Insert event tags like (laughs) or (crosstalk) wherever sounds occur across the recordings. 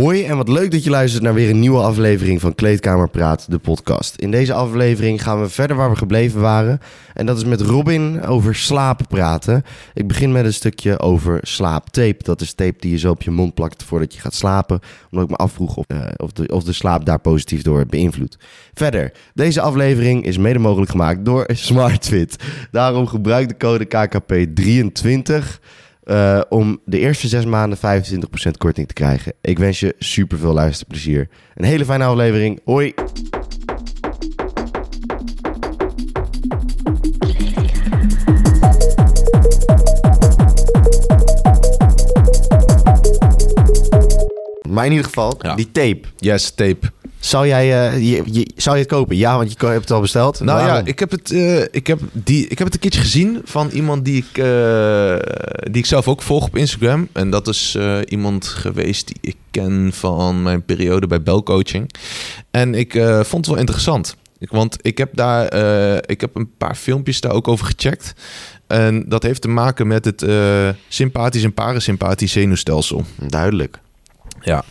Hoi en wat leuk dat je luistert naar weer een nieuwe aflevering van Kleedkamer Praat, de podcast. In deze aflevering gaan we verder waar we gebleven waren. En dat is met Robin over slapen praten. Ik begin met een stukje over slaaptape. Dat is tape die je zo op je mond plakt voordat je gaat slapen. Omdat ik me afvroeg of, eh, of, de, of de slaap daar positief door beïnvloedt. Verder, deze aflevering is mede mogelijk gemaakt door SmartFit. Daarom gebruik de code KKP23 eh, om de eerste zes maanden 25% korting te krijgen. Ik wens je super veel luisterplezier. Een hele fijne aflevering. Hoi! Maar in ieder geval, Ja. die tape. Yes, tape. Zou jij eh, je, je- zou je het kopen? Ja, want je hebt het al besteld. Nou Waarom? ja, ik heb, het, eh, ik, heb die, ik heb het een keertje gezien van iemand die ik, eh, die ik zelf ook volg op Instagram. En dat is eh, iemand geweest die ik ken van mijn periode bij Belcoaching. En ik eh, vond het wel interessant. Ik, want ik heb daar eh, ik heb een paar filmpjes daar ook over gecheckt. En dat heeft te maken met het eh, sympathisch en parasympathisch zenuwstelsel. Duidelijk. Ja.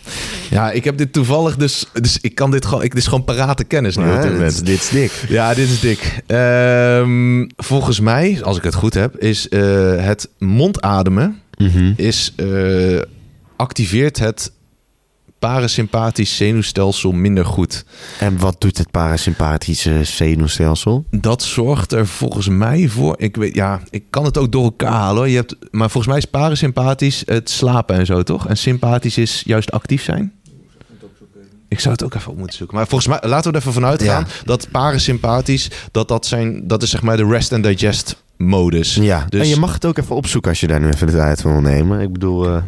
ja, ik heb dit toevallig dus... Dus ik kan dit gewoon... Ik, dit is gewoon parate kennis nu Ja, dit dit, moment. is- dit is dik. Ja, dit is dik. Ehm, volgens mij, als ik het goed heb, is eh, het mondademen is, eh, activeert het parasympathisch zenuwstelsel minder goed. En wat doet het parasympathische zenuwstelsel? Dat zorgt er volgens mij voor. Ik weet, ja, ik kan het ook door elkaar halen. hoor. Je hebt, maar volgens mij is parasympathisch het slapen en zo, toch? En sympathisch is juist actief zijn. Ik zou het ook even op moeten zoeken. Maar volgens mij, laten we er even vanuit gaan Ja. dat parasympathisch, dat, dat, zijn, dat is zeg maar de rest and digest modus. Ja, Dus- en je mag het ook even opzoeken als je daar nu even de tijd voor wil nemen. Ik bedoel, eh,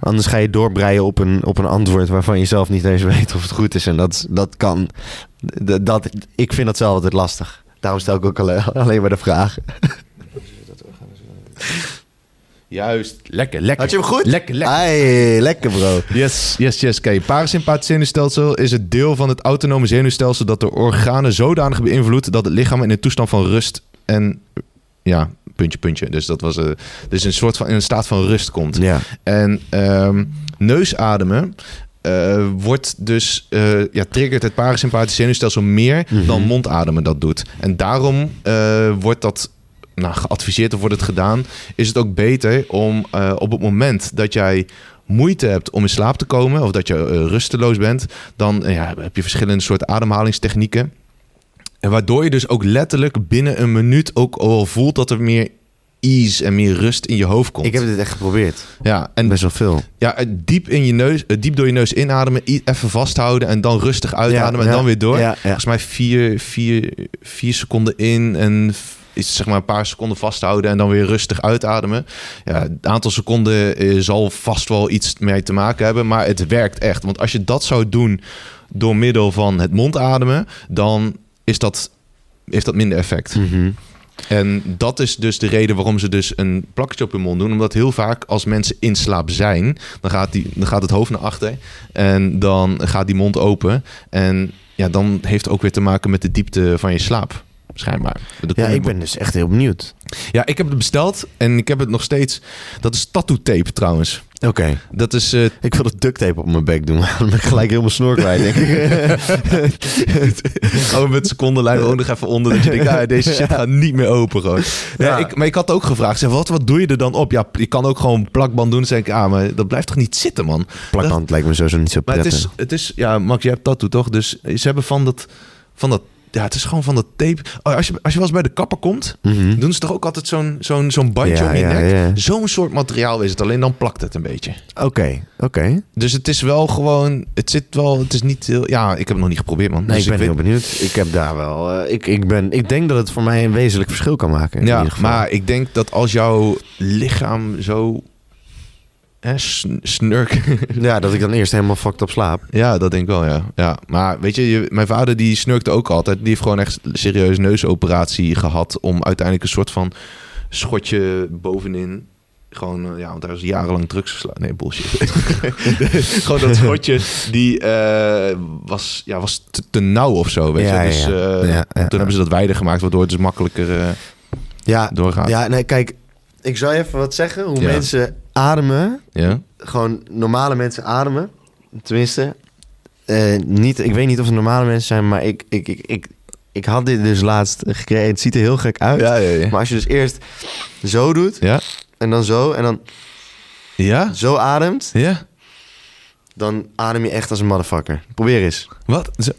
anders ga je doorbreien op een, op een antwoord waarvan je zelf niet eens weet of het goed is. En dat, dat kan. Dat, ik vind dat zelf altijd lastig. Daarom stel ik ook alleen, alleen maar de vraag. Juist. Lekker, lekker. Had je hem goed? Lekker, lekker. Hey, lekker bro. Yes, yes, yes. Kijk, parasympathisch zenuwstelsel is het deel van het autonome zenuwstelsel dat de organen zodanig beïnvloedt dat het lichaam in een toestand van rust en ja, puntje, puntje. Dus dat was eh, dus een soort van in een staat van rust komt. Ja, En ehm, neusademen eh, wordt dus eh, ja, triggert het parasympathisch zenuwstelsel meer Mhm. dan mondademen dat doet. En daarom wordt dat nou, geadviseerd of wordt het gedaan, is het ook beter om op het moment dat jij moeite hebt om in slaap te komen of dat je rusteloos bent, dan ja, heb je verschillende soorten ademhalingstechnieken. En waardoor je dus ook letterlijk binnen een minuut ook al voelt dat er meer ease en meer rust in je hoofd komt. ik heb dit echt geprobeerd. ja, en Best wel veel. ja, het diep in je neus, het diep door je neus inademen, even vasthouden en dan rustig uitademen Ja, en ja, dan weer door. ja. Volgens mij vier, vier, vier seconden in en is zeg maar een paar seconden vasthouden en dan weer rustig uitademen. Ja, het aantal seconden eh, zal vast wel iets mee te maken hebben, maar het werkt echt. Want als je dat zou doen door middel van het mondademen, dan is dat, heeft dat minder effect. Mhm. En dat is dus de reden waarom ze dus een plakje op hun mond doen. Omdat heel vaak als mensen in slaap zijn, dan gaat, die, dan gaat het hoofd naar achter. En dan gaat die mond open. En ja, dan heeft het ook weer te maken met de diepte van je slaap. Schijnbaar. Ja, ik ben dus echt heel benieuwd. ja, ik heb het besteld en ik heb het nog steeds. Dat is tattoo tape trouwens. Oké. Dat is. eh, Ik wil de duct tape op mijn bek doen. (laughs) Dan ben ik gelijk helemaal snor kwijt, denk ik. (laughs) oh, met secondenlijn ook nog even onder. Dat je denkt, ah, (laughs) deze shit gaat niet meer open gewoon. Ja, Ja. ik, maar ik had ook gevraagd, zeg, wat, wat doe je er dan op? Ja, je kan ook gewoon plakband doen. Dan zeg ik, ah, maar dat blijft toch niet zitten, man? Plakband lijkt me sowieso niet zo Maar prettig. het is, het is, ja, Max, jij hebt tattoo toch? Dus ze hebben van dat, van dat, ja, het is gewoon van dat tape. Oh, als, je, als je wel eens bij de kapper komt, Mhm. doen ze toch ook altijd zo'n zo'n zo'n bandje Ja, om je ja, nek? ja. Zo'n soort materiaal is het, alleen dan plakt het een beetje. Oké, oké. Dus het is wel gewoon, het zit wel, het is niet heel, ja, ik heb het nog niet geprobeerd, man. Nee, Dus ik ben heel benieuwd. Ik heb daar wel... eh, ik, ik, ben, ik denk dat het voor mij een wezenlijk verschil kan maken. In Ja, ieder geval. maar ik denk dat als jouw lichaam zo hè, sn- snurk. (laughs) Ja, dat ik dan eerst helemaal fucked op slaap. ja, dat denk ik wel, ja. ja. Maar weet je, je, mijn vader die snurkte ook altijd. Die heeft gewoon echt serieus neusoperatie gehad om uiteindelijk een soort van schotje bovenin. Gewoon, eh, ja, want hij was jarenlang drugs geslagen. Nee, bullshit. (laughs) gewoon dat schotje, die eh, was, ja, was te, te nauw of zo, weet Ja, je. Dus eh, Ja, ja, toen hebben ze dat wijder gemaakt, waardoor het dus makkelijker Ja, doorgaat. ja nee, kijk. Ik je even wat zeggen. Hoe mensen ademen. Ja? Gewoon normale mensen ademen. tenminste, eh, niet, ik weet niet of het normale mensen zijn, maar ik, ik, ik, ik, ik had dit dus laatst gekregen. Het ziet er heel gek uit. Ja, ja, ja. Maar als je dus eerst zo doet Ja? en dan zo en dan Ja? zo ademt, Ja? dan adem je echt als een motherfucker. Probeer eens. Wat? Zo-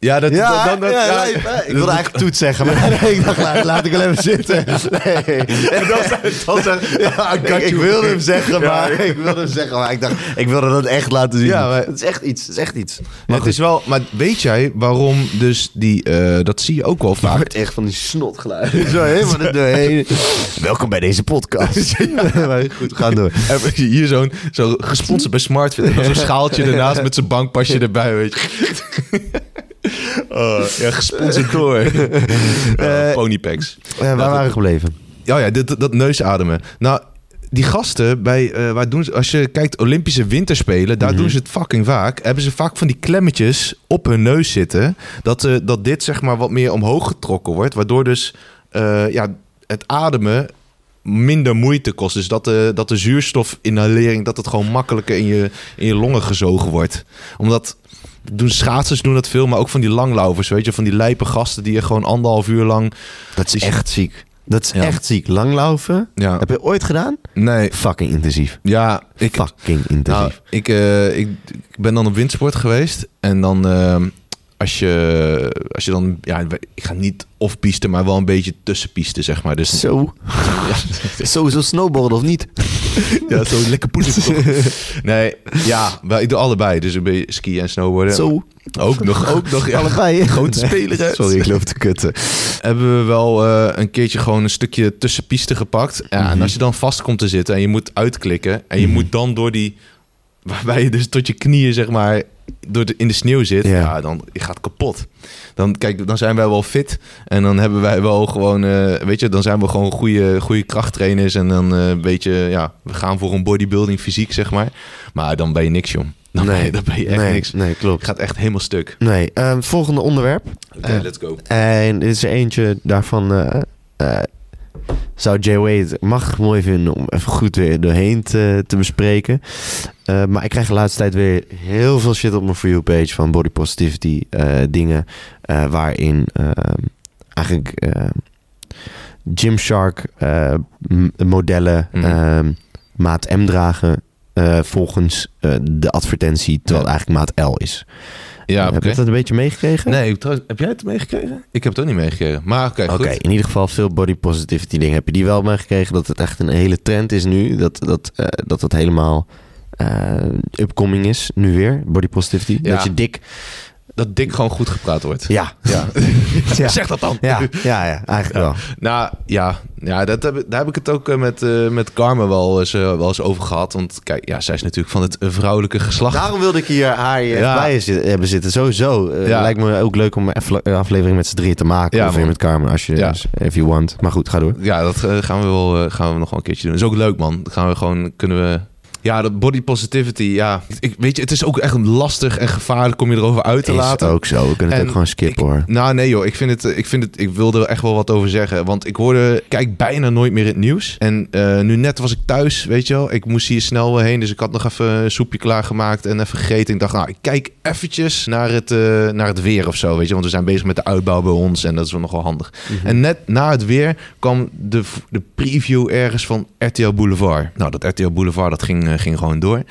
Ja, dat... dat- dan- dat- ja. ik wilde eigenlijk toet zeggen, maar nee, ik dacht, laat, laat ik wel even zitten. (laughs) Nee. dat zeg- ja, Ik, wilde hem zeggen, Ja. maar ik wilde hem zeggen, maar ik dacht, ik wilde dat echt laten zien. Ja, maar- het is echt iets, het is echt iets. Maar het is wel... Maar weet jij waarom dus die... eh, dat zie je ook wel vaak. hoort echt van die snotgeluiden. (laughs) Zo helemaal. Welkom bij deze podcast. (laughs) Goed, ga door. En Hier zo'n zo gesponsord bij Smartfit. Zo'n schaaltje ernaast met zijn bankpasje erbij, weet je. Oh, ja, gesponsord (laughs) door. (laughs) Eh, Uh, Ponypacks. Eh, waar waren we gebleven? Ja, ja, dit, dat neusademen. Nou, die gasten bij, eh, waar doen ze, als je kijkt Olympische winterspelen, daar Mhm. doen ze het fucking vaak. Hebben ze vaak van die klemmetjes op hun neus zitten, dat, eh, dat dit zeg maar wat meer omhoog getrokken wordt, waardoor dus eh, ja, het ademen minder moeite kost. Dus dat de, dat de zuurstofinhalering, dat het gewoon makkelijker in je, in je longen gezogen wordt. Omdat doen schaatsers doen dat veel, maar ook van die langlauvers, weet je, van die lijpe gasten die je gewoon anderhalf uur lang. Dat is echt ziek. Dat is Ja. echt ziek. Langlaufen. Ja, Heb je ooit gedaan? nee, Fucking intensief. ja, ik, Fucking intensief. Nou, ik, eh, ik, ik ben dan op windsport geweest. En dan, eh, als, je, als je dan, ja, ik ga niet off-piste, maar wel een beetje tussenpiste, zeg maar. Dus Zo. (laughs) Sowieso snowboarden of niet? (laughs) ja, zo lekker poetsen. (laughs) Nee, ja, wel, ik doe allebei. Dus een beetje skiën en snowboarden. Zo. Ook nog, ook nog. Ja. Allebei. Grote speler, hè? Sorry, ik loop te kutten. Hebben we wel eh, een keertje gewoon een stukje tussenpiste gepakt. Ja, En Mhm. als je dan vast komt te zitten en je moet uitklikken. En je Mhm. moet dan door die... (laughs) Waarbij je dus tot je knieën, zeg maar, door de, in de sneeuw zit. Ja. Ja, dan je gaat kapot. Dan, kijk, dan zijn wij wel fit. En dan hebben wij wel gewoon, eh, weet je, dan zijn we gewoon goede, goede krachttrainers. En dan eh, een beetje, ja, we gaan voor een bodybuilding fysiek, zeg maar. Maar dan ben je niks, jong. Dan, ben, je, dan ben je echt nee, niks. Nee, klopt. gaat echt helemaal stuk. Nee, ehm, volgende onderwerp. Oké, Eh, let's go. En dit is er eentje daarvan. Zou Jay Wade mag mooi vinden om even goed weer doorheen te, te bespreken. Eh, maar ik krijg de laatste tijd weer heel veel shit op mijn For You page van body positivity eh, dingen. eh, waarin ehm, eigenlijk ehm, Gymshark modellen Mhm. ehm, maat M dragen. volgens de advertentie, terwijl Ja. het eigenlijk maat L is. Ja, Heb je dat een beetje meegekregen? Nee, trouwens, heb jij het meegekregen? Ik heb het ook niet meegekregen. Maar oké, Oké, goed. in ieder geval veel body positivity dingen. Heb je die wel meegekregen? Dat het echt een hele trend is nu. Dat dat, eh, dat, het helemaal eh, upcoming is. Nu weer, body positivity. Ja. Dat je dik... Dat dik gewoon goed gepraat wordt. Ja, Ja. (laughs) Ja. zeg dat dan. ja, ja, ja eigenlijk wel. Nou ja, ja dat heb, ik- daar heb ik het ook eh, met, eh met Carmen wel eens, eh, wel eens over gehad. Want kijk, ja, zij is natuurlijk van het vrouwelijke geslacht. Daarom wilde ik hier haar hier Ja. bij hebben zitten. Sowieso. Eh, Ja. Lijkt me ook leuk om een afle- een aflevering met z'n drieën te maken. Ja, of weer met Carmen, als je, Ja. if you want. Maar goed, ga door. Ja, dat gaan we wel gaan we nog wel een keertje doen. Dat is ook leuk, man. Dat gaan we gewoon, kunnen we... Ja, dat body positivity, ja. Ik, weet je, het is ook echt lastig en gevaarlijk om je erover uit te Is laten. ook zo. We kunnen het ook gewoon skippen hoor. Nou, nee joh. Ik vind het, ik vind het, ik wilde er echt wel wat over zeggen. Want ik hoorde, kijk bijna nooit meer in het nieuws. En eh, nu net was ik thuis, weet je wel. Ik moest hier snel heen, dus ik had nog even een soepje klaargemaakt en even gegeten. Ik dacht, nou, ik kijk eventjes naar het, eh, naar het weer of zo, weet je. Want we zijn bezig met de uitbouw bij ons en dat is wel nog wel handig. En net na het weer kwam de, de preview ergens van RTL Boulevard. Nou, dat RTL Boulevard, dat ging, eh, ging gewoon door.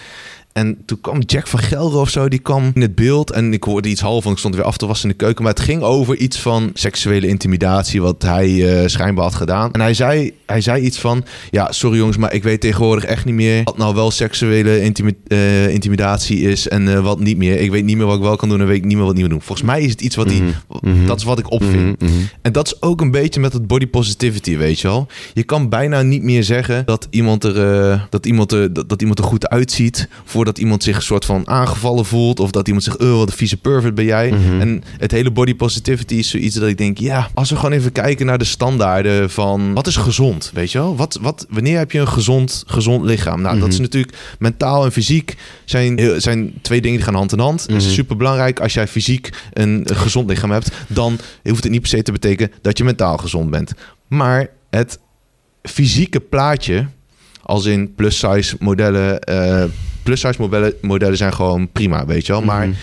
En toen kwam Jack van Gelder of zo, die kwam in het beeld. En ik hoorde iets half, want ik stond weer af te wassen in de keuken. Maar het ging over iets van seksuele intimidatie, wat hij eh, schijnbaar had gedaan. En hij zei, hij zei iets van, ja, sorry jongens, maar ik weet tegenwoordig echt niet meer... wat nou wel seksuele intimi- eh, intimidatie is en eh, wat niet meer. Ik weet niet meer wat ik wel kan doen en weet ik niet meer wat niet meer doen. Volgens mij is het iets wat hij... Mhm, mhm. Dat is wat ik opvind. Mhm. En dat is ook een beetje met het body positivity, weet je wel. Je kan bijna niet meer zeggen dat iemand er, dat iemand er, dat, dat iemand er goed uitziet... voordat iemand zich een soort van aangevallen voelt... of dat iemand zegt, oh, wat een vieze pervert ben jij. Mhm. En het hele body positivity is zoiets dat ik denk... ja, als we gewoon even kijken naar de standaarden van... wat is gezond, weet je wel? Wat, wat, wanneer heb je een gezond, gezond lichaam? Nou, dat is Mhm. natuurlijk mentaal en fysiek... zijn, zijn twee dingen die gaan hand in hand. Het Mhm. is super belangrijk als jij fysiek een, een gezond lichaam hebt... dan hoeft het niet per se te betekenen dat je mentaal gezond bent. Maar het fysieke plaatje Als in plus-size modellen. eh plus-size modellen, modellen zijn gewoon prima, weet je wel. Maar Mhm.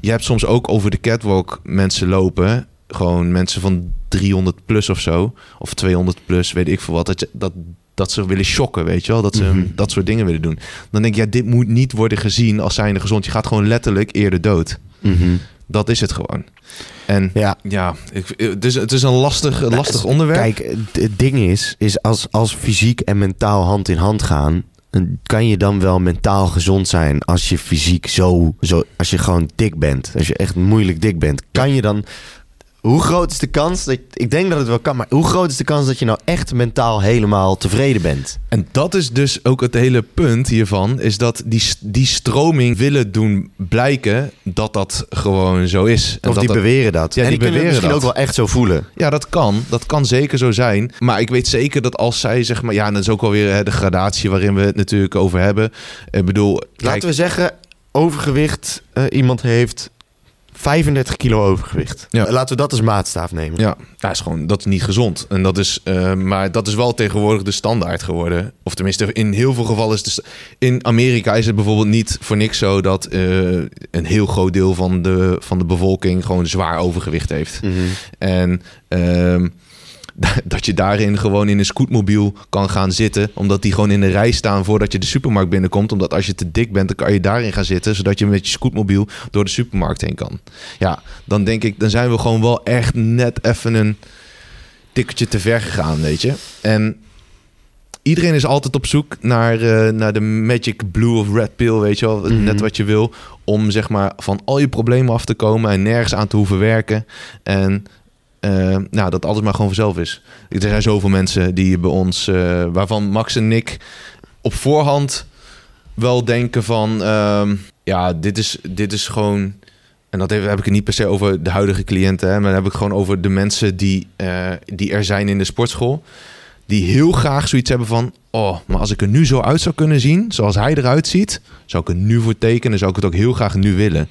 je hebt soms ook over de catwalk mensen lopen. Gewoon mensen van 300 plus of zo. Of 200 plus, weet ik veel wat. Dat, je, dat, dat ze willen shocken, weet je wel. Dat ze Mhm. dat soort dingen willen doen. Dan denk ik, ja, dit moet niet worden gezien als zijnde gezond. Je gaat gewoon letterlijk eerder dood. Mhm. Dat is het gewoon. En Ja. ja, ik, het, is, het is een lastig, een lastig onderwerp. Kijk, het- ding is, is als, als fysiek en mentaal hand in hand gaan, kan je dan wel mentaal gezond zijn als je fysiek zo, zo, als je gewoon dik bent, als je echt moeilijk dik bent, kan je dan, hoe groot is de kans dat, ik denk dat het wel kan, maar hoe groot is de kans dat je nou echt mentaal helemaal tevreden bent? En dat is dus ook het hele punt hiervan, is dat die, die stroming willen doen blijken dat dat gewoon zo is. En Of dat die dat- beweren dat. Ja, en die die beweren misschien dat. ook wel echt zo voelen. Ja, dat kan. Dat kan zeker zo zijn. Maar ik weet zeker dat als zij zeg maar... Ja, en dat is ook alweer hè, de gradatie waarin we het natuurlijk over hebben. Ik bedoel... kijk, Laten we zeggen, overgewicht, eh, iemand heeft 35 kilo overgewicht. Ja. Eh, Laten we dat als maatstaaf nemen. Ja, dat is gewoon dat is niet gezond. En dat is, eh, maar dat is wel tegenwoordig de standaard geworden. Of tenminste, in heel veel gevallen is het. In Amerika is het bijvoorbeeld niet voor niks zo dat eh, een heel groot deel van de, van de bevolking gewoon zwaar overgewicht heeft. Mhm. En ehm, (laughs) dat je daarin gewoon in een scootmobiel kan gaan zitten. Omdat die gewoon in de rij staan voordat je de supermarkt binnenkomt. Omdat als je te dik bent, dan kan je daarin gaan zitten. Zodat je met je scootmobiel door de supermarkt heen kan. Ja, dan denk ik, dan zijn we gewoon wel echt net even een tikkertje te ver gegaan, weet je. En iedereen is altijd op zoek naar, eh, naar de magic blue of red pill, weet je wel. Mhm. Net wat je wil. Om zeg maar van al je problemen af te komen en nergens aan te hoeven werken. En eh, nou, dat alles maar gewoon vanzelf is. Er zijn zoveel mensen die bij ons, eh, waarvan Max en ik op voorhand wel denken van, ehm, ja, dit is, dit is gewoon. En dat heb, ik het niet per se over de huidige cliënten, hè, maar dan heb ik gewoon over de mensen die, eh, die er zijn in de sportschool. Die heel graag zoiets hebben van, oh, maar als ik er nu zo uit zou kunnen zien, zoals hij eruit ziet, zou ik er nu voor tekenen, zou ik het ook heel graag nu willen.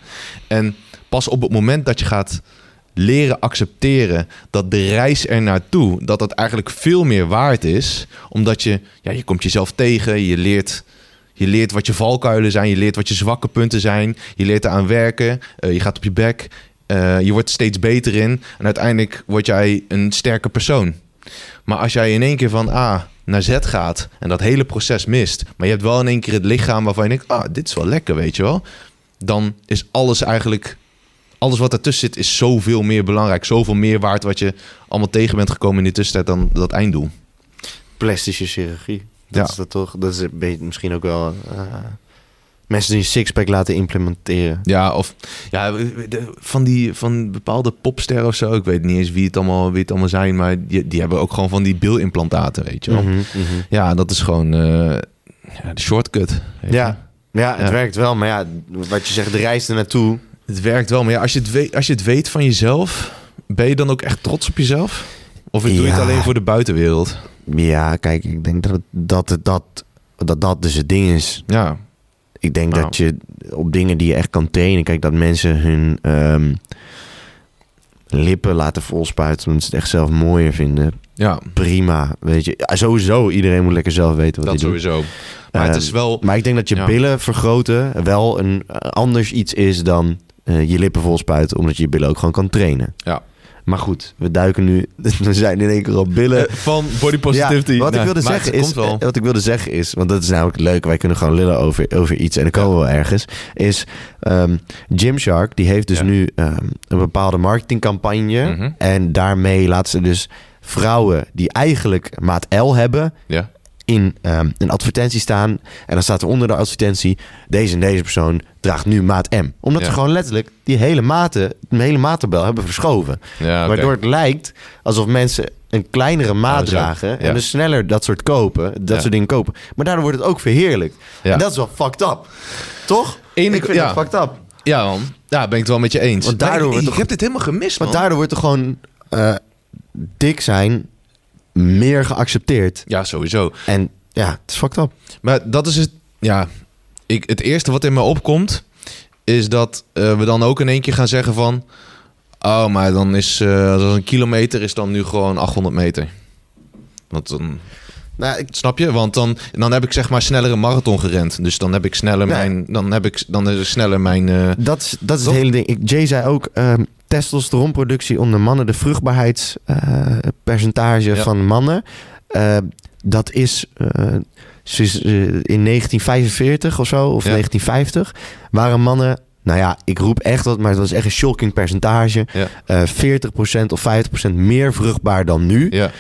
En pas op het moment dat je gaat leren accepteren dat de reis er naartoe, dat dat eigenlijk veel meer waard is, omdat je, ja, je komt jezelf tegen, je leert, je leert wat je valkuilen zijn, je leert wat je zwakke punten zijn, je leert eraan werken, eh, je gaat op je bek, eh, je wordt steeds beter in en uiteindelijk word jij een sterke persoon. Maar als jij in één keer van A naar Z gaat en dat hele proces mist, maar je hebt wel in één keer het lichaam waarvan je denkt, ah, dit is wel lekker, weet je wel, dan is alles eigenlijk alles wat ertussen zit is zoveel meer belangrijk. Zoveel meer waard wat je allemaal tegen bent gekomen in die tussentijd dan dat einddoel. Plastische chirurgie. Dat Ja. is dat toch? Dat is misschien ook wel... eh, mensen die een sixpack laten implementeren. Ja, of ja, de- van, die, van bepaalde popsterren of zo. Ik weet niet eens wie het allemaal, wie het allemaal zijn. Maar die, die hebben ook gewoon van die bilimplantaten, weet je wel. Mhm, mhm. Ja, dat is gewoon eh, de shortcut. je. Ja, ja, het Ja. werkt wel. Maar ja, wat je zegt, de reis er naartoe. Het werkt wel. Maar ja, als, je het weet, als je het weet van jezelf, ben je dan ook echt trots op jezelf? Of doe je het alleen voor de buitenwereld? Ja, kijk, ik denk dat dat, dat, dat dat dus het ding is. Ja, Ik denk Nou. dat je op dingen die je echt kan trainen... Kijk, dat mensen hun ehm, lippen laten volspuiten... omdat ze het echt zelf mooier vinden. ja Prima, weet je. Ja, sowieso, iedereen moet lekker zelf weten wat dat hij doet. sowieso. Maar het Ehm, is wel... Maar ik denk dat je Ja. billen vergroten wel een eh, anders iets is dan eh, je lippen volspuiten, omdat je je billen ook gewoon kan trainen. Ja. Maar goed, we duiken nu. (laughs) We zijn in één keer op billen. Eh, van body positivity. Ja, wat, ik wilde zeggen is, eh, wat ik wilde zeggen is, want dat is namelijk leuk, wij kunnen gewoon lullen over, over iets en dan komen we wel ergens, is ehm Gymshark, die heeft dus Ja. nu ehm, een bepaalde marketingcampagne Mhm. en daarmee laat ze dus vrouwen die eigenlijk maat L hebben, Ja. In ehm, een advertentie staan. En dan staat er onder de advertentie... deze en deze persoon draagt nu maat M. Omdat Ja. ze gewoon letterlijk die hele maten... een hele maattabel hebben verschoven. Ja. Waardoor het lijkt alsof mensen een kleinere maat Oh, dragen... En dus sneller dat soort kopen, dat soort dingen kopen. Maar daardoor wordt het ook verheerlijkt. Ja. En dat is wel fucked up. Toch? Ene- ik vind ja. dat fucked up. Ja, man. Ja, ben ik het wel met je eens. Want daardoor Maar wordt ik toch- heb dit helemaal gemist, man. Want daardoor wordt er gewoon... eh, dik zijn meer geaccepteerd. Ja, sowieso. En ja, het is fucked up. Maar dat is het... Ja, ik, het eerste wat in me opkomt... is dat eh, we dan ook in één keer gaan zeggen van... Oh, maar dan is... als een kilometer is dan nu gewoon 800 meter. Want dan... Nou, ik, Snap je? Want dan, dan heb ik zeg maar sneller een marathon gerend. Dus dan heb ik sneller mijn... Dan heb ik dan is er sneller mijn... eh, dat, is- dat is het hele ding. Ik, Jay zei ook, ehm, testosteronproductie onder mannen, de vruchtbaarheidspercentage Ja. van mannen, eh, dat is eh, eh, in 1945 of zo, of Ja. 1950, waren mannen, nou ja, ik roep echt wat, maar dat is echt een shocking percentage, ja, eh 40% of 50% meer vruchtbaar dan nu. ja,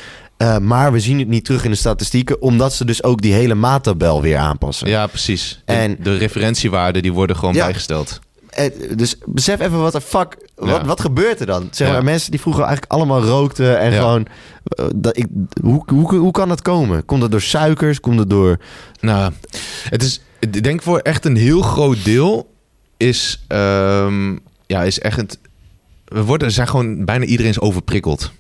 maar we zien het niet terug in de statistieken, omdat ze dus ook die hele maattabel weer aanpassen. ja, precies. En- de referentiewaarden die worden gewoon Ja. bijgesteld. Eh, dus besef even wat de fuck. Wat, Ja. wat gebeurt er dan? Zeg Ja. maar, mensen die vroeger eigenlijk allemaal rookten en Ja. gewoon. eh, dat ik, hoe, hoe, hoe kan dat komen? Komt het door suikers? Komt het door. Nou, het is, ik denk voor echt een heel groot deel is, ehm, ja, is echt het, we worden, zijn gewoon bijna iedereen is overprikkeld.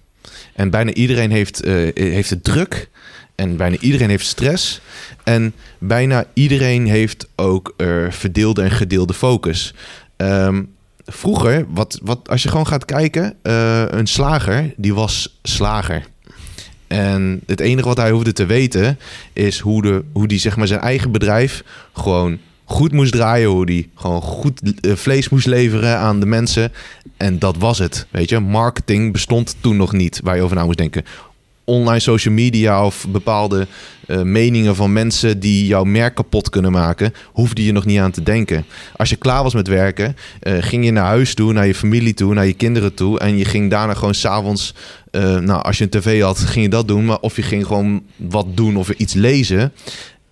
En bijna iedereen heeft, eh, heeft het druk. En bijna iedereen heeft stress. En bijna iedereen heeft ook eh, verdeelde en gedeelde focus. Ehm, vroeger, wat, wat, als je gewoon gaat kijken, eh, een slager, die was slager. En het enige wat hij hoefde te weten is hoe, de, hoe die zeg maar, zijn eigen bedrijf gewoon goed moest draaien. Hoe die gewoon goed eh, vlees moest leveren aan de mensen. En dat was het. Weet je, marketing bestond toen nog niet waar je over na moest denken. Online social media of bepaalde eh, meningen van mensen die jouw merk kapot kunnen maken, hoefde je nog niet aan te denken. Als je klaar was met werken, eh, ging je naar huis toe, naar je familie toe, naar je kinderen toe. En je ging daarna gewoon s'avonds, eh nou, als je een tv had, ging je dat doen. Maar of je ging gewoon wat doen of iets lezen.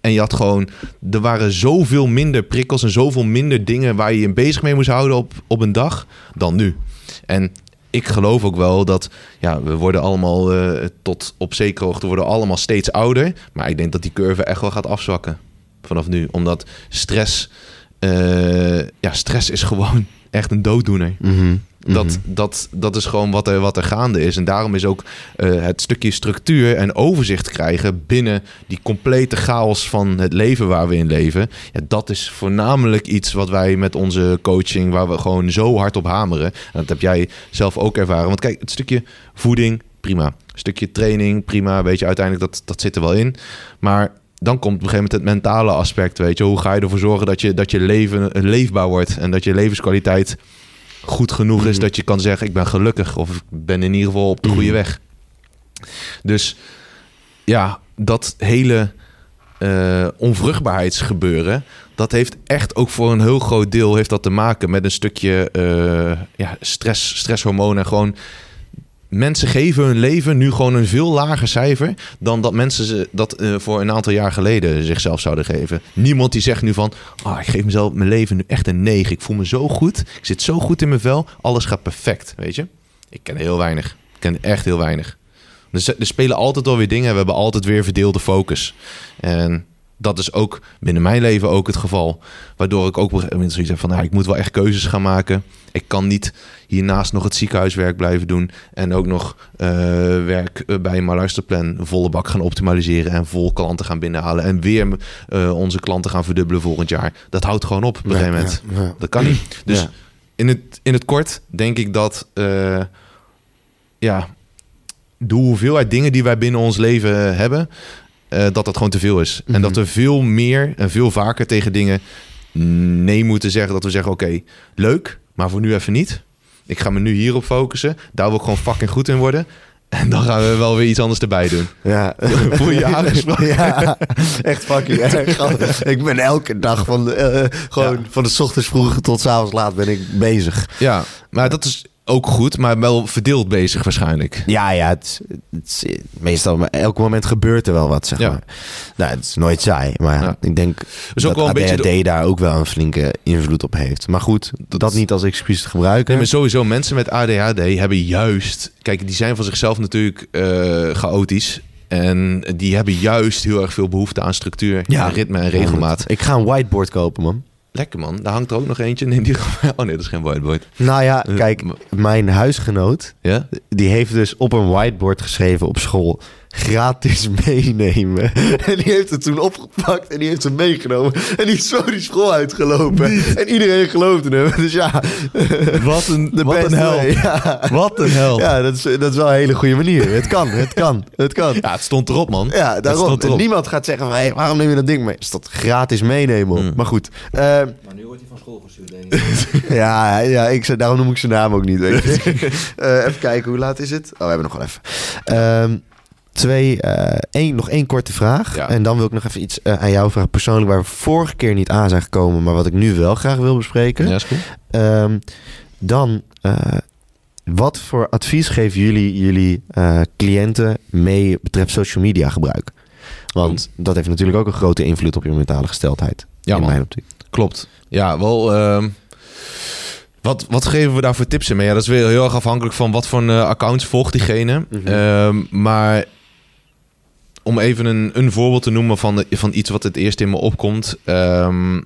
En je had gewoon, er waren zoveel minder prikkels en zoveel minder dingen waar je je bezig mee moest houden op, op een dag dan nu. En ik geloof ook wel dat, ja, we worden allemaal eh, tot op zekere hoogte worden allemaal steeds ouder. Maar ik denk dat die curve echt wel gaat afzwakken vanaf nu. Omdat stress, eh, ja, stress is (laughs) gewoon echt een dooddoener. Mhm, Dat, mhm. dat, dat is gewoon wat er, wat er gaande is. En daarom is ook eh, het stukje structuur en overzicht krijgen binnen die complete chaos van het leven waar we in leven. Ja, dat is voornamelijk iets wat wij met onze coaching, waar we gewoon zo hard op hameren. En dat heb jij zelf ook ervaren. Want kijk, het stukje voeding, prima. Een stukje training, prima. Weet je, uiteindelijk dat, dat zit er wel in. Maar dan komt op een gegeven moment het mentale aspect. Weet je, hoe ga je ervoor zorgen dat je, dat je leven eh, leefbaar wordt en dat je levenskwaliteit goed genoeg is Mhm. dat je kan zeggen: Ik ben gelukkig of ik ben in ieder geval op de goede Mhm. weg. Dus ja, dat hele eh, onvruchtbaarheidsgebeuren, dat heeft echt ook voor een heel groot deel heeft dat te maken met een stukje eh, ja, stress, stresshormonen. En gewoon mensen geven hun leven nu gewoon een veel lager cijfer dan dat mensen ze dat eh, voor een aantal jaar geleden zichzelf zouden geven. Niemand die zegt nu van, ah, ik geef mezelf mijn leven nu echt een 9. Ik voel me zo goed, ik zit zo goed in mijn vel, alles gaat perfect, weet je? Ik ken heel weinig. Ik ken echt heel weinig. Dus er spelen altijd wel weer dingen. We hebben altijd weer verdeelde focus. En dat is ook binnen mijn leven ook het geval. Waardoor ik ook zoiets heb van... Nou, ik moet wel echt keuzes gaan maken. Ik kan niet hiernaast nog het ziekenhuiswerk blijven doen... en ook nog eh, werk eh, bij mijn luisterplan volle bak gaan optimaliseren... en vol klanten gaan binnenhalen... en weer eh, onze klanten gaan verdubbelen volgend jaar. Dat houdt gewoon op op een Ja, gegeven moment. ja, ja. Dat kan niet. Dus in, het, in het kort denk ik dat... ja, de hoeveelheid dingen die wij binnen ons leven hebben... eh, dat dat gewoon te veel is. En Mhm. dat we veel meer en veel vaker tegen dingen nee moeten zeggen. Dat we zeggen, oké, leuk, maar voor nu even niet. Ik ga me nu hierop focussen. Daar wil ik gewoon fucking goed in worden. En dan gaan we wel weer iets anders erbij doen. Ja. (laughs) Voel je aangesproken? Ja, echt fucking erg. (laughs) Ik ben elke dag van, de, eh, gewoon Ja. van de ochtends vroeg tot 's avonds laat ben ik bezig. Ja, maar dat is ook goed, maar wel verdeeld bezig waarschijnlijk. Ja, ja, het, is- het is meestal, maar elk moment gebeurt er wel wat, zeg Ja. maar. Nou, het is nooit saai, maar Ja. ik denk Dus ook dat wel een beetje ADHD daar ook wel een flinke invloed op heeft. Maar goed, dat, niet als excuus te gebruiken. Nee, maar sowieso, mensen met ADHD hebben juist... Kijk, die zijn van zichzelf natuurlijk eh, chaotisch. En die hebben juist heel erg veel behoefte aan structuur, Ja. ritme en regelmaat. Ik ga een whiteboard kopen, man. Lekker man, daar hangt er ook nog eentje in. Die... (laughs) Oh nee, dat is geen whiteboard. Nou ja, Eh, kijk, mijn huisgenoot, Ja? die heeft dus op een whiteboard geschreven op school... gratis meenemen. (laughs) En die heeft het toen opgepakt en die heeft hem meegenomen. En die is zo die school uitgelopen. En iedereen geloofde hem. (laughs) Dus ja, Wat een, (laughs) de wat een. Ja, Wat een hel. Ja. ja dat, is, dat is wel een hele goede manier. Het kan, het kan, het kan. het stond erop, man. Ja, Het daarom. stond erop. Niemand gaat zeggen van, hey, waarom neem je dat ding mee? Is dat gratis meenemen? Mm. Maar goed. eh, Maar nu wordt hij van school gestuurd, denk ik. ja, ja ik, daarom noem ik zijn naam ook niet. Weet je. Eh, even kijken, hoe laat is het? Oh, we hebben nog wel even. Ehm, twee, eh, één, nog één korte vraag. Ja. En dan wil ik nog even iets eh, aan jou vragen. Persoonlijk waar we vorige keer niet aan zijn gekomen, maar wat ik nu wel graag wil bespreken. Ja, is goed. Ehm, dan, eh, wat voor advies geven jullie jullie cliënten mee betreft social media gebruik? Want dat heeft natuurlijk ook een grote invloed op je mentale gesteldheid. Ja, in man. mijn optiek. Klopt. Ja, wel. ehm, wat, wat geven we daar voor tips in mee? Ja, dat is weer heel erg afhankelijk van wat voor een, accounts volgt diegene. Mhm. Ehm, maar om even een, een voorbeeld te noemen van, van iets wat het eerst in me opkomt. Ehm,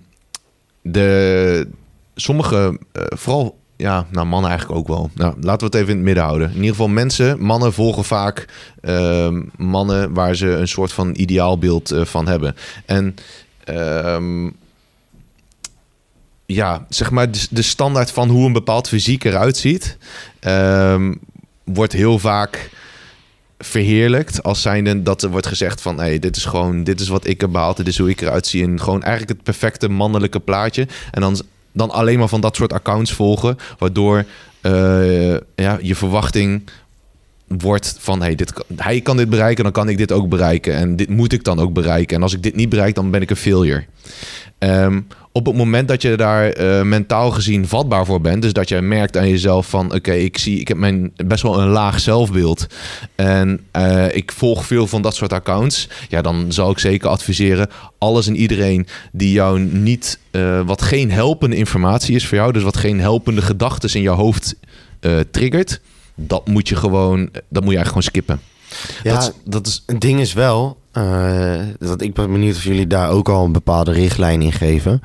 de, sommige, eh, vooral ja, nou mannen eigenlijk ook wel. Nou, laten we het even in het midden houden. In ieder geval mensen, mannen volgen vaak ehm, mannen waar ze een soort van ideaalbeeld eh, van hebben. En ehm, ja, zeg maar de, standaard van hoe een bepaald fysiek eruit ziet, wordt heel vaak verheerlijkt als zijnde dat er wordt gezegd van hey, dit is gewoon dit is wat ik heb behaald, dit is hoe ik eruit zie en gewoon eigenlijk het perfecte mannelijke plaatje. En dan dan alleen maar van dat soort accounts volgen, waardoor eh, ja, je verwachting wordt van hey, dit, hij kan dit bereiken, dan kan ik dit ook bereiken. En dit moet ik dan ook bereiken. En als ik dit niet bereik, dan ben ik een failure. Ehm, op het moment dat je daar eh, mentaal gezien vatbaar voor bent, dus dat je merkt aan jezelf van oké, ik zie, ik heb mijn best wel een laag zelfbeeld. En eh, ik volg veel van dat soort accounts, ja, dan zou ik zeker adviseren alles en iedereen die jou niet, eh, wat geen helpende informatie is voor jou, dus wat geen helpende gedachten in jouw hoofd triggert, dat moet je gewoon, dat moet je eigenlijk gewoon skippen. Ja, dat, is, dat is Het ding is wel, eh, dat ik ben benieuwd of jullie daar ook al een bepaalde richtlijn in geven.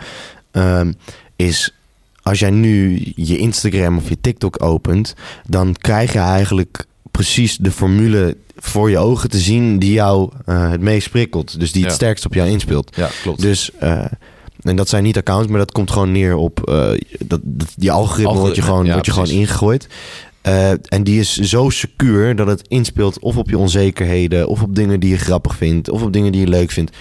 Ehm, is als jij nu je Instagram of je TikTok opent, dan krijg je eigenlijk precies de formule voor je ogen te zien die jou eh, het meest prikkelt. Dus die het Ja. sterkst op jou inspeelt. ja, klopt. Dus, eh, en dat zijn niet accounts, maar dat komt gewoon neer op eh, dat, dat, die algoritme wordt je Algoritme, gewoon, ja, wordt je gewoon ingegooid. Eh, en die is zo secuur dat het inspeelt of op je onzekerheden, of op dingen die je grappig vindt, of op dingen die je leuk vindt.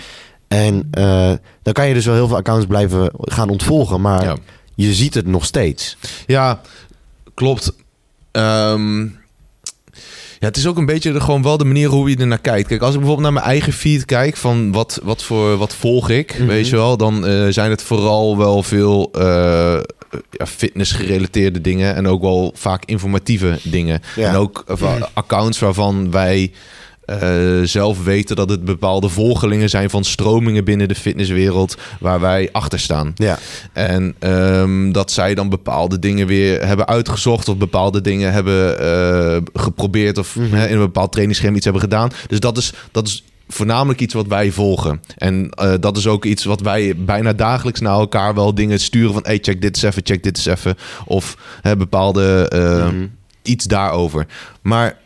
En eh, dan kan je dus wel heel veel accounts blijven gaan ontvolgen, maar ja. je ziet het nog steeds. Ja, klopt. Ehm, ja, het is ook een beetje de, gewoon wel de manier hoe je er naar kijkt. Kijk, als ik bijvoorbeeld naar mijn eigen feed kijk van wat, wat voor wat volg ik, Mhm. weet je wel, dan eh, zijn het vooral wel veel ja, fitness gerelateerde dingen en ook wel vaak informatieve dingen. Ja. En ook eh, van accounts waarvan wij eh, zelf weten dat het bepaalde volgelingen zijn van stromingen binnen de fitnesswereld waar wij achter staan. Ja, En ehm, dat zij dan bepaalde dingen weer hebben uitgezocht of bepaalde dingen hebben eh, geprobeerd of Mhm. hè, in een bepaald trainingsschema iets hebben gedaan. Dus dat is, dat is voornamelijk iets wat wij volgen. En eh, dat is ook iets wat wij bijna dagelijks naar elkaar wel dingen sturen van hey, check dit eens even, check dit eens even. Of hè, bepaalde eh, Mhm. iets daarover. Maar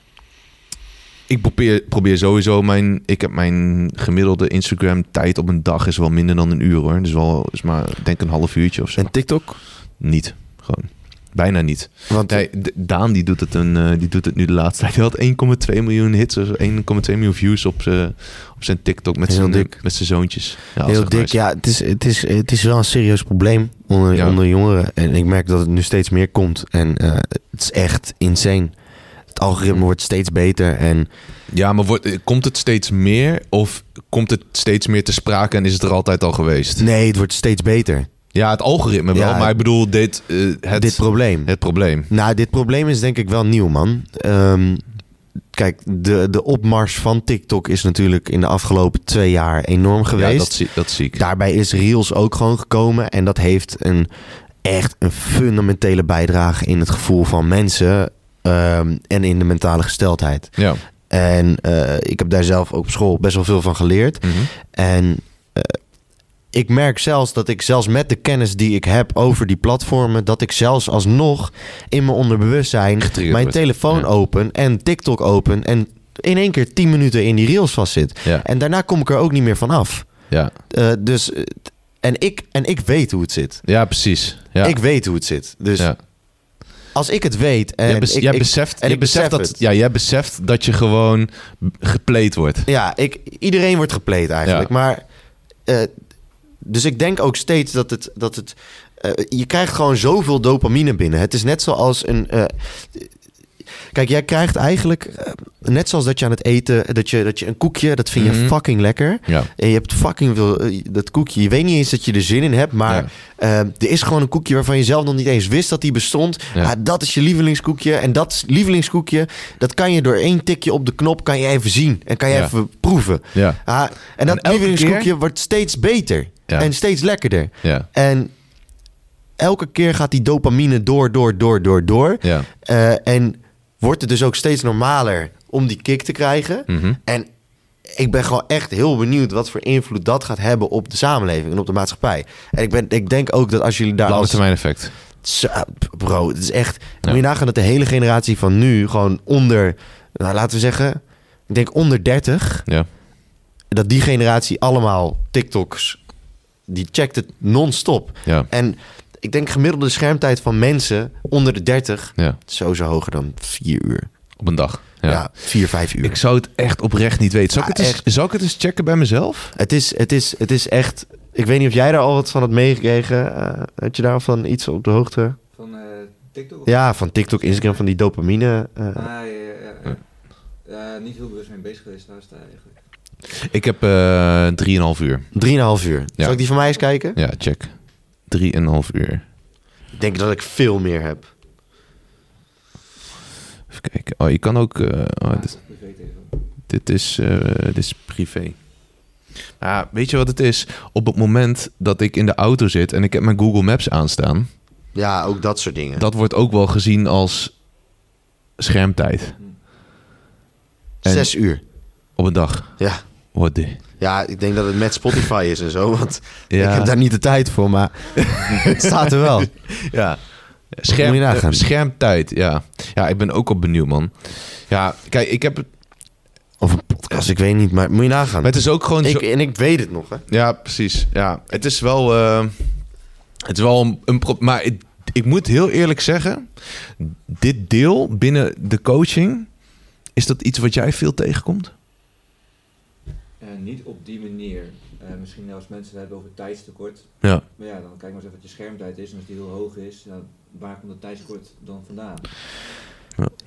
ik probeer, probeer sowieso mijn... Ik heb mijn gemiddelde Instagram tijd op een dag is wel minder dan een uur hoor. Dus wel is maar denk een half uurtje of zo. en TikTok? Niet. Gewoon. Bijna niet. Want Nee, Daan die doet, het een, eh, die doet het nu de laatste tijd. Hij had 1,2 miljoen hits, of 1,2 miljoen views op, op zijn TikTok met zijn, dik. met zijn zoontjes. Ja, Heel dik. nice. Ja, het is, het, is, het is wel een serieus probleem onder, Ja. onder jongeren. En ik merk dat het nu steeds meer komt. En eh, het is echt insane. Het algoritme wordt steeds beter. En Ja, maar wordt, eh, komt het steeds meer of komt het steeds meer te sprake en is het er altijd al geweest? nee, het wordt steeds beter. Ja, het algoritme wel, Ja, maar ik bedoel dit, eh, het, dit probleem. het probleem. Nou, dit probleem is denk ik wel nieuw, man. Ehm, kijk, de, de opmars van TikTok is natuurlijk in de afgelopen twee jaar enorm geweest. Ja, dat, zie, dat zie ik. Daarbij is Reels ook gewoon gekomen. En dat heeft een, echt een fundamentele bijdrage in het gevoel van mensen. ehm, en in de mentale gesteldheid. Ja. En eh, ik heb daar zelf ook op school best wel veel van geleerd. Mhm. En ik merk zelfs dat ik zelfs met de kennis die ik heb over die platformen, dat ik zelfs alsnog in mijn onderbewustzijn Getriggerd mijn wordt. telefoon Ja. open en TikTok open en in één keer 10 minuten in die reels vastzit. Ja. En daarna kom ik er ook niet meer van af. Ja, Eh, dus, eh, en, ik, en ik weet hoe het zit. ja precies. Ja. Ik weet hoe het zit. Dus ja. als ik het weet en jij, bes- ik, jij ik- beseft, en jij ik beseft besef dat, het. ja, jij beseft dat je gewoon gepleed wordt. Ja, ik, iedereen wordt gepleed eigenlijk. Ja. Maar, eh, dus ik denk ook steeds dat het... Dat het eh, je krijgt gewoon zoveel dopamine binnen. Het is net zoals een... eh, kijk, jij krijgt eigenlijk... eh, net zoals dat je aan het eten... Dat je, dat je een koekje, dat vind je Mhm. fucking lekker. Ja. En je hebt fucking veel... dat koekje, je weet niet eens dat je er zin in hebt. Maar Ja. er is gewoon een koekje waarvan je zelf nog niet eens wist dat die bestond. Ja. Ah, dat is je lievelingskoekje. En dat lievelingskoekje, dat kan je door één tikje op de knop... kan je even zien en kan je even proeven. Ja. Ah, en dat lievelingskoekje keer- wordt steeds beter. Ja. En steeds lekkerder. Ja. En elke keer gaat die dopamine door, door, door, door, door. Ja. Eh, en wordt het dus ook steeds normaler om die kick te krijgen. Mhm. En ik ben gewoon echt heel benieuwd wat voor invloed dat gaat hebben op de samenleving en op de maatschappij. En ik, ben, ik denk ook dat als jullie daar Lange termijn effect. Bro, het is echt... Ja. Moet je nagaan dat de hele generatie van nu gewoon onder... Nou, laten we zeggen, ik denk onder 30 Ja. dat die generatie allemaal TikToks, die checkt het non-stop. Ja. En ik denk gemiddelde schermtijd van mensen onder de 30, Ja. sowieso hoger dan 4 uur. Op een dag. Ja, Ja. 4, 5 uur. Ik zou het echt oprecht niet weten. Zal, ik het eens, echt. zal ik het eens checken bij mezelf? Het, is, het, is, het is echt... Ik weet niet of jij daar al wat van had meegekregen. Eh, had je daarvan iets op de hoogte? Van eh, TikTok? Ja, van TikTok, Instagram, van die dopamine. eh. Ah, ja, ja, ja, ja. Eh, niet heel bewust mee bezig geweest daar eigenlijk. Ik heb eh 3,5 uur. 3,5 uur. Ja. Zal ik die van mij eens kijken? Ja, check. 3,5 uur. Ik denk dat ik veel meer heb. Even kijken. Oh, je kan ook... oh, Ah, dit, is, eh, dit is privé. Ja, weet je wat het is? Op het moment dat ik in de auto zit en ik heb mijn Google Maps aanstaan... Ja, ook dat soort dingen. dat wordt ook wel gezien als schermtijd. Zes uur. Op een dag. Ja. What the... Ja, ik denk dat het met Spotify is en zo. Want Ja. ik heb daar niet de tijd voor, maar (laughs) het staat er wel. Ja. Scherm, eh, schermtijd, ja. Ja, ik ben ook wel benieuwd, man. Ja, kijk, ik heb... het- Of een podcast, ik weet niet, maar moet je nagaan. Maar het is ook gewoon ik, zo... en ik weet het nog, hè. Ja, precies. Ja, het is wel... eh, het is wel een... een pro- maar ik, ik moet heel eerlijk zeggen... Dit deel binnen de coaching... Is dat iets wat jij veel tegenkomt? Eh, niet op die manier. Eh, misschien als mensen het hebben over tijdstekort. Ja. Maar ja, dan kijk maar eens even wat je schermtijd is. En als die heel hoog is, dan, waar komt dat tijdstekort dan vandaan?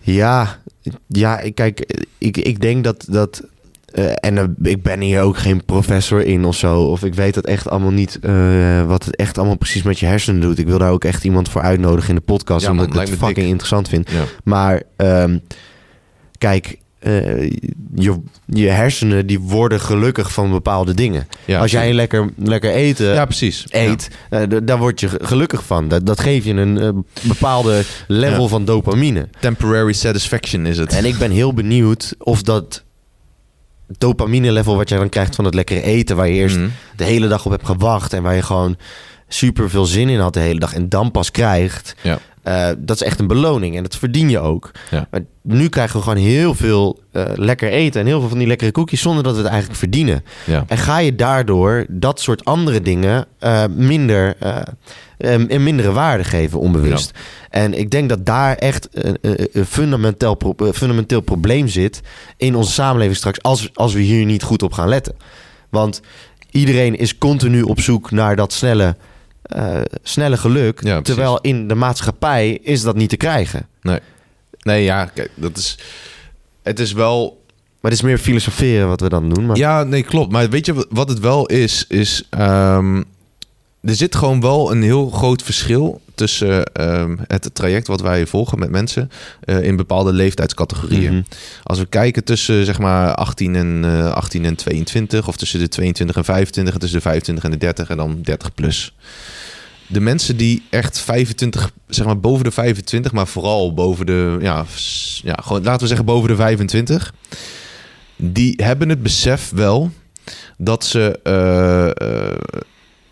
Ja, ja ik, kijk, ik, ik denk dat... dat eh, en ik ben hier ook geen professor in of zo. Of ik weet dat echt allemaal niet... eh, wat het echt allemaal precies met je hersenen doet. Ik wil daar ook echt iemand voor uitnodigen in de podcast. Ja, omdat man, ik het fucking dik. interessant vind. ja. Maar ehm, kijk, eh, je, je hersenen die worden gelukkig van bepaalde dingen. Ja, Als jij lekker, lekker eten Ja, precies. eet, eh, daar word je ge- gelukkig van. Dat, dat geeft je een bepaalde level van dopamine. Temporary satisfaction is het. En ik ben heel benieuwd of dat dopamine level wat jij dan krijgt van het lekkere eten... waar je eerst Mhm. de hele dag op hebt gewacht... en waar je gewoon super veel zin in had de hele dag... en dan pas krijgt... Ja. Eh, dat is echt een beloning en dat verdien je ook. Ja. Maar nu krijgen we gewoon heel veel eh, lekker eten en heel veel van die lekkere koekjes zonder dat we het eigenlijk verdienen. Ja. En ga je daardoor dat soort andere dingen eh, minder, een mindere waarde geven, onbewust. En ik denk dat daar echt een, een- fundamenteel, pro- fundamenteel probleem zit in onze samenleving straks, als, als we hier niet goed op gaan letten. Want iedereen is continu op zoek naar dat snelle, eh, snelle geluk. Ja, terwijl in de maatschappij is dat niet te krijgen. Nee, ja, kijk, dat is... Het is wel Maar het is meer filosoferen wat we dan doen. Maar... Ja, nee, klopt. Maar weet je wat- wat het wel is? Is ehm, er zit gewoon wel een heel groot verschil tussen ehm, het traject wat wij volgen met mensen eh, in bepaalde leeftijdscategorieën. Mhm. Als we kijken tussen zeg maar 18 en, eh 18 en 22, of tussen de 22 en 25, en tussen de 25 en de 30 en dan 30 plus. De mensen die echt 25, zeg maar boven de 25, maar vooral boven de, ja, ja gewoon laten we zeggen boven de 25, die hebben het besef wel dat ze eh,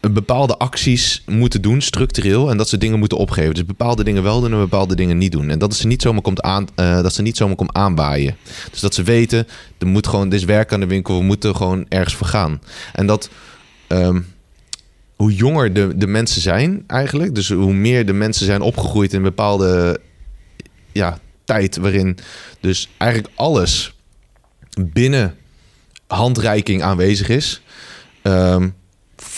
bepaalde acties moeten doen, structureel, en dat ze dingen moeten opgeven. Dus bepaalde dingen wel doen en bepaalde dingen niet doen. En dat ze niet zomaar komt aan, eh, dat ze niet zomaar komt aanwaaien. Dus dat ze weten, er moet gewoon, dit is werk aan de winkel, we moeten gewoon ergens voor gaan. En dat, ehm, hoe jonger de, de mensen zijn eigenlijk, dus hoe meer de mensen zijn opgegroeid in bepaalde ja, tijd waarin dus eigenlijk alles binnen handreiking aanwezig is. Ehm,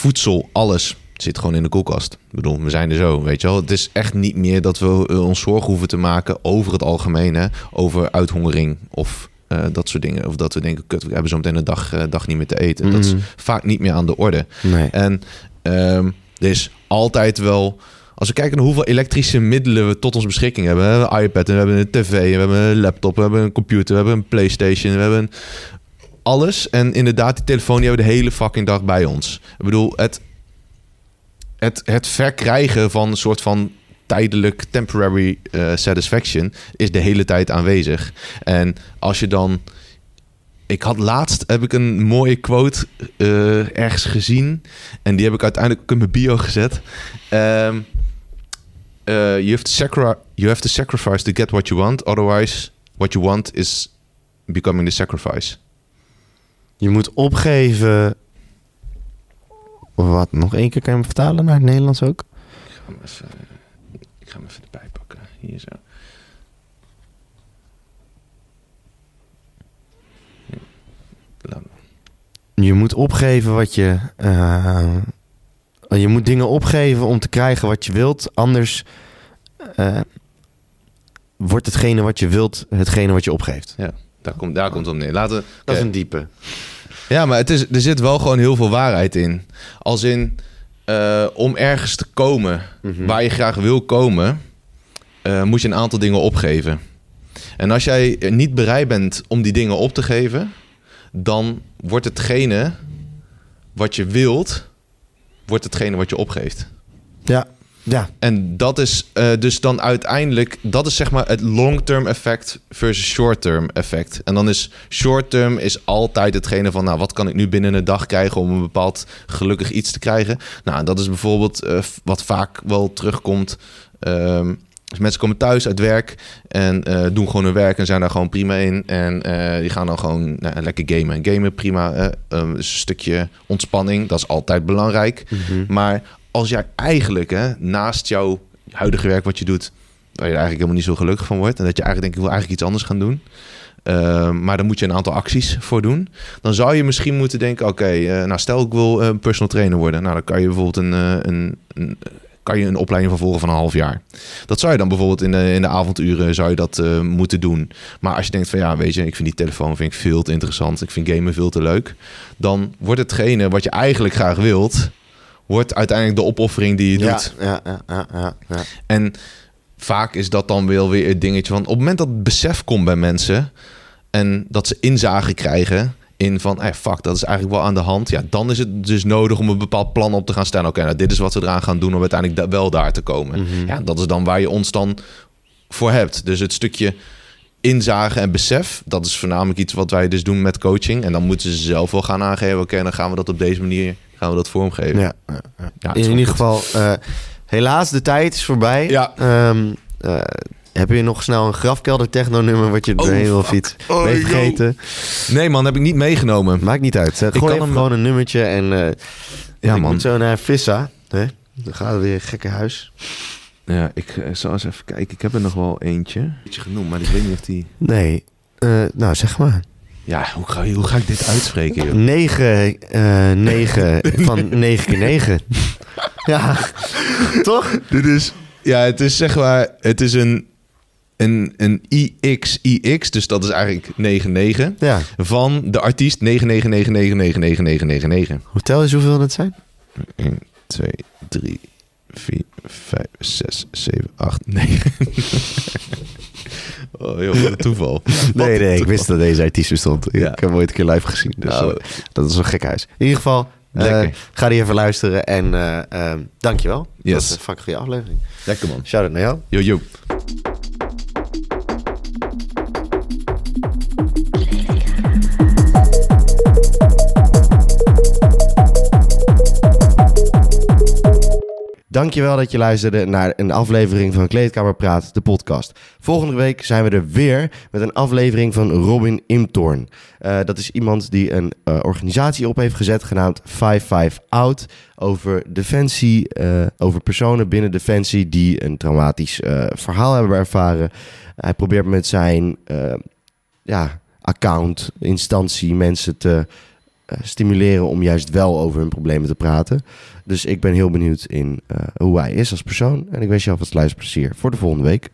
voedsel, alles zit gewoon in de koelkast. Ik bedoel, we zijn er zo, weet je wel. Het is echt niet meer dat we eh, ons zorgen hoeven te maken over het algemeen, hè, over uithongering of eh, dat soort dingen. Of dat we denken, kut, we hebben zo meteen een dag, eh, dag niet meer te eten. Dat is Mhm. vaak niet meer aan de orde. Nee. En ehm, er is altijd wel. Als we kijken naar hoeveel elektrische middelen we tot onze beschikking hebben. We hebben een iPad, en we hebben een tv, en we hebben een laptop, we hebben een computer, we hebben een PlayStation, we hebben een- alles. En inderdaad, die telefoon die hebben we de hele fucking dag bij ons. Ik bedoel, het, het, het verkrijgen van een soort van tijdelijk temporary eh, satisfaction is de hele tijd aanwezig. En als je dan ik had laatst heb ik een mooie quote eh, ergens gezien. En die heb ik uiteindelijk in mijn bio gezet. Ehm, eh, you, have you have to sacrifice to get what you want. Otherwise, what you want is becoming the sacrifice. Je moet opgeven. Wat? Nog één keer kan je hem vertalen naar het Nederlands ook? Ik ga hem even, ik ga hem even erbij pakken. Hier zo. Ja. Je moet opgeven wat je. eh, je moet dingen opgeven om te krijgen wat je wilt. Anders eh, wordt hetgene wat je wilt hetgene wat je opgeeft. Daar komt, daar komt het op neer. Laten we, Dat is een diepe. Ja, maar het is, er zit wel gewoon heel veel waarheid in. Als in, eh, om ergens te komen Mhm. waar je graag wil komen, eh, moet je een aantal dingen opgeven. En als jij niet bereid bent om die dingen op te geven, dan wordt hetgene wat je wilt, wordt hetgene wat je opgeeft. Ja, ja. En dat is eh, dus dan uiteindelijk, dat is zeg maar het long-term effect versus short-term effect. En dan is short-term is altijd hetgene van, nou, wat kan ik nu binnen een dag krijgen om een bepaald gelukkig iets te krijgen? Nou, dat is bijvoorbeeld eh, wat vaak wel terugkomt. Ehm, dus mensen komen thuis uit werk en eh, doen gewoon hun werk en zijn daar gewoon prima in. En die gaan dan gewoon nou, lekker gamen. En gamen prima, eh, um, is een stukje ontspanning, dat is altijd belangrijk. Mhm. Maar als jij eigenlijk hè, naast jouw huidige werk wat je doet, waar je eigenlijk helemaal niet zo gelukkig van wordt, en dat je eigenlijk denkt, ik wil eigenlijk iets anders gaan doen, eh, maar dan moet je een aantal acties voor doen, dan zou je misschien moeten denken, oké, eh, nou stel ik wil eh, personal trainer worden, nou dan kan je bijvoorbeeld een, eh, een, een kan je een opleiding van volgen van een half jaar. Dat zou je dan bijvoorbeeld in de, in de avonduren zou je dat moeten doen. Maar als je denkt van ja, weet je, ik vind die telefoon vind ik veel te interessant. Ik vind gamen veel te leuk. Dan wordt hetgene wat je eigenlijk graag wilt, wordt uiteindelijk de opoffering die je doet. ja, ja, ja, ja, ja. En vaak is dat dan wel weer het dingetje van op het moment dat het besef komt bij mensen en dat ze inzage krijgen in van, hey, fuck, dat is eigenlijk wel aan de hand. Ja, dan is het dus nodig om een bepaald plan op te gaan stellen. Oké, nou, dit is wat we eraan gaan doen om uiteindelijk da- wel daar te komen. Mhm. Ja, dat is dan waar je ons dan voor hebt. Dus het stukje inzage en besef, dat is voornamelijk iets wat wij dus doen met coaching. En dan moeten ze zelf wel gaan aangeven, oké, dan gaan we dat op deze manier, gaan we dat vormgeven. Ja, ja, in ieder geval, eh, helaas, de tijd is voorbij. Ja. Ehm, eh, heb je nog snel een grafkelder techno-nummer wat je er Oh, doorheen wil fietsen? Oh, ben je yo. vergeten? Nee man, heb ik niet meegenomen. Maakt niet uit. Zet Ik Gooi kan hem- gewoon een nummertje en eh Ja ik man. moet zo naar Vissa. Hè? Dan gaat het weer een gekke huis. Ja, ik eh, zal eens even kijken. Ik heb er nog wel eentje. Beetje genoemd, maar ik weet niet of die... Nee, eh, nou zeg maar. Ja, hoe ga, hoe ga ik dit uitspreken, joh? 9, eh 9 (laughs) van 9 keer 9. ja, toch? Dit is... Ja, het is zeg maar... Het is een, een, een IXIX, dus dat is eigenlijk 99. Ja. Van de artiest 999999999. Hotel is hoeveel dat zijn? 1, 2, 3, 4, 5, 6, 7, 8, 9. Oh joh, (laughs) wat een toeval. Nee, nee, ik wist dat deze artiest bestond. Ja. Ik heb hem ooit een keer live gezien. Dus Nou, eh, dat is een gek huis. In ieder geval, Lekker. ga die even luisteren. En eh, dankjewel. Yes. Dat was een fucking goede aflevering. Lekker man. Shout-out naar jou. Yo, yo. Dankjewel dat je luisterde naar een aflevering van Kleedkamer Praat, de podcast. Volgende week zijn we er weer met een aflevering van Robin Imtorn. Uh, dat is iemand die een uh, organisatie op heeft gezet genaamd 55 Out over defensie, uh, over personen binnen defensie die een traumatisch verhaal hebben ervaren. Hij probeert met zijn ja, account, instantie, mensen te stimuleren om juist wel over hun problemen te praten. Dus ik ben heel benieuwd in uh, hoe hij is als persoon. En ik wens je alvast luisterplezier voor de volgende week.